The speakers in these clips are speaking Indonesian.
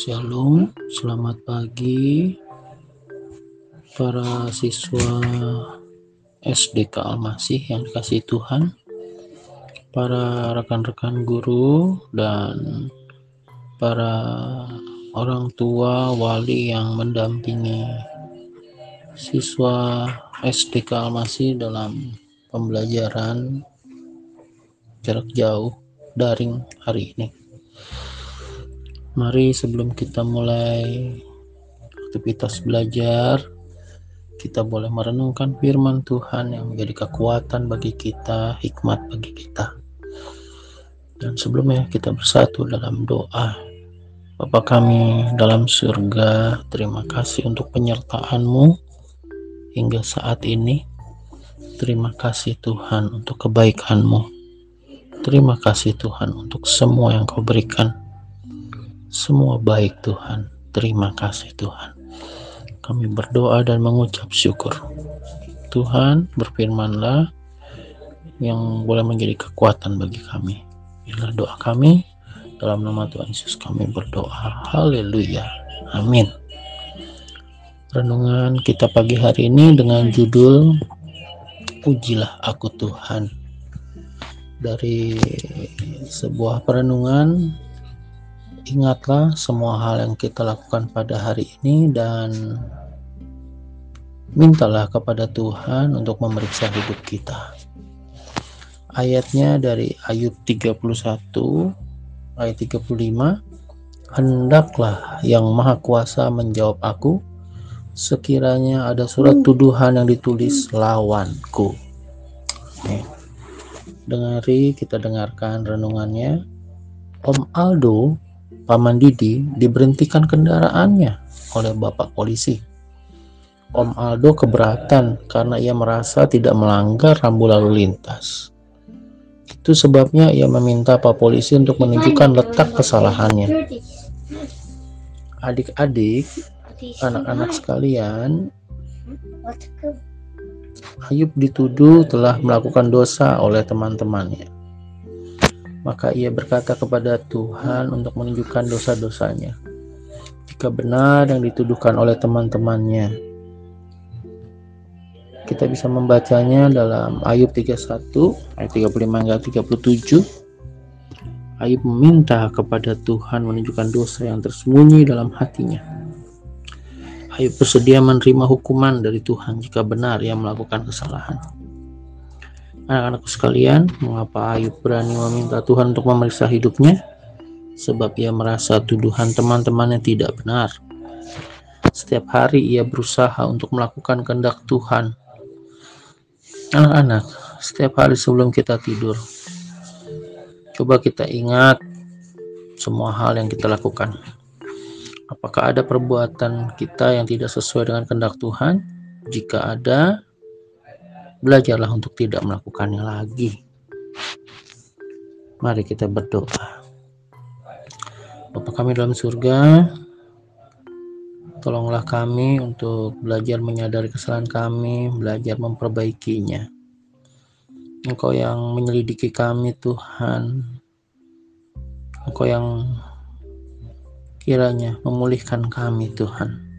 Shalom, selamat pagi para siswa SDK Almasih yang dikasih Tuhan, para rekan-rekan guru dan para orang tua wali yang mendampingi siswa SDK Almasih dalam pembelajaran jarak jauh daring hari ini. Mari sebelum kita mulai aktivitas belajar, kita boleh merenungkan firman Tuhan yang menjadi kekuatan bagi kita, hikmat bagi kita. Dan sebelumnya kita bersatu dalam doa. Bapa kami dalam surga, terima kasih untuk penyertaan-Mu hingga saat ini. Terima kasih Tuhan untuk kebaikan-Mu. Terima kasih Tuhan untuk semua yang Kau berikan semua baik Tuhan. Terima kasih Tuhan. Kami berdoa dan mengucap syukur. Tuhan berfirmanlah yang boleh menjadi kekuatan bagi kami. Inilah doa kami. Dalam nama Tuhan Yesus kami berdoa. Haleluya. Amin. Renungan kita pagi hari ini dengan judul Pujilah aku Tuhan. Dari sebuah perenungan ingatlah semua hal yang kita lakukan pada hari ini dan mintalah kepada Tuhan untuk memeriksa hidup kita. Ayatnya dari Ayub 31 ayat 35 Hendaklah yang maha kuasa menjawab aku sekiranya ada surat tuduhan yang ditulis lawanku. Oke. Dengari kita dengarkan renungannya. Om Aldo Paman Didi diberhentikan kendaraannya oleh Bapak polisi. Om Aldo keberatan karena ia merasa tidak melanggar rambu lalu lintas. Itu sebabnya ia meminta Pak Polisi untuk menunjukkan letak kesalahannya. Adik-adik, anak-anak sekalian, Ayub dituduh telah melakukan dosa oleh teman-temannya maka ia berkata kepada Tuhan untuk menunjukkan dosa-dosanya. Jika benar yang dituduhkan oleh teman-temannya, kita bisa membacanya dalam Ayub 31 ayat 35 hingga 37. Ayub meminta kepada Tuhan menunjukkan dosa yang tersembunyi dalam hatinya. Ayub bersedia menerima hukuman dari Tuhan jika benar ia melakukan kesalahan. Anak-anakku sekalian, mengapa Ayub berani meminta Tuhan untuk memeriksa hidupnya? Sebab ia merasa tuduhan teman-temannya tidak benar. Setiap hari ia berusaha untuk melakukan kehendak Tuhan. Anak-anak, setiap hari sebelum kita tidur, coba kita ingat semua hal yang kita lakukan. Apakah ada perbuatan kita yang tidak sesuai dengan kehendak Tuhan? Jika ada, belajarlah untuk tidak melakukannya lagi. Mari kita berdoa. Bapa kami dalam surga, tolonglah kami untuk belajar menyadari kesalahan kami, belajar memperbaikinya. Engkau yang menyelidiki kami Tuhan. Engkau yang kiranya memulihkan kami Tuhan.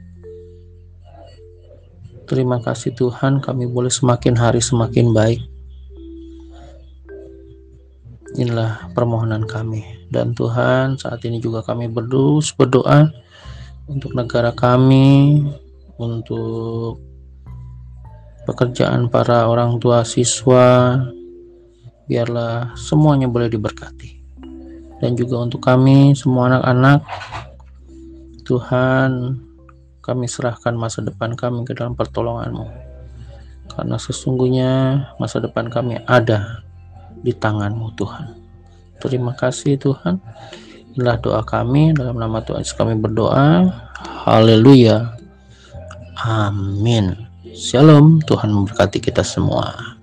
Terima kasih Tuhan, kami boleh semakin hari semakin baik. Inilah permohonan kami. Dan Tuhan, saat ini juga kami berdoa, berdoa untuk negara kami, untuk pekerjaan para orang tua siswa, biarlah semuanya boleh diberkati. Dan juga untuk kami, semua anak-anak, Tuhan kami serahkan masa depan kami ke dalam pertolonganmu. Karena sesungguhnya masa depan kami ada di tanganmu Tuhan. Terima kasih Tuhan. Inilah doa kami dalam nama Tuhan kami berdoa. Haleluya. Amin. Shalom. Tuhan memberkati kita semua.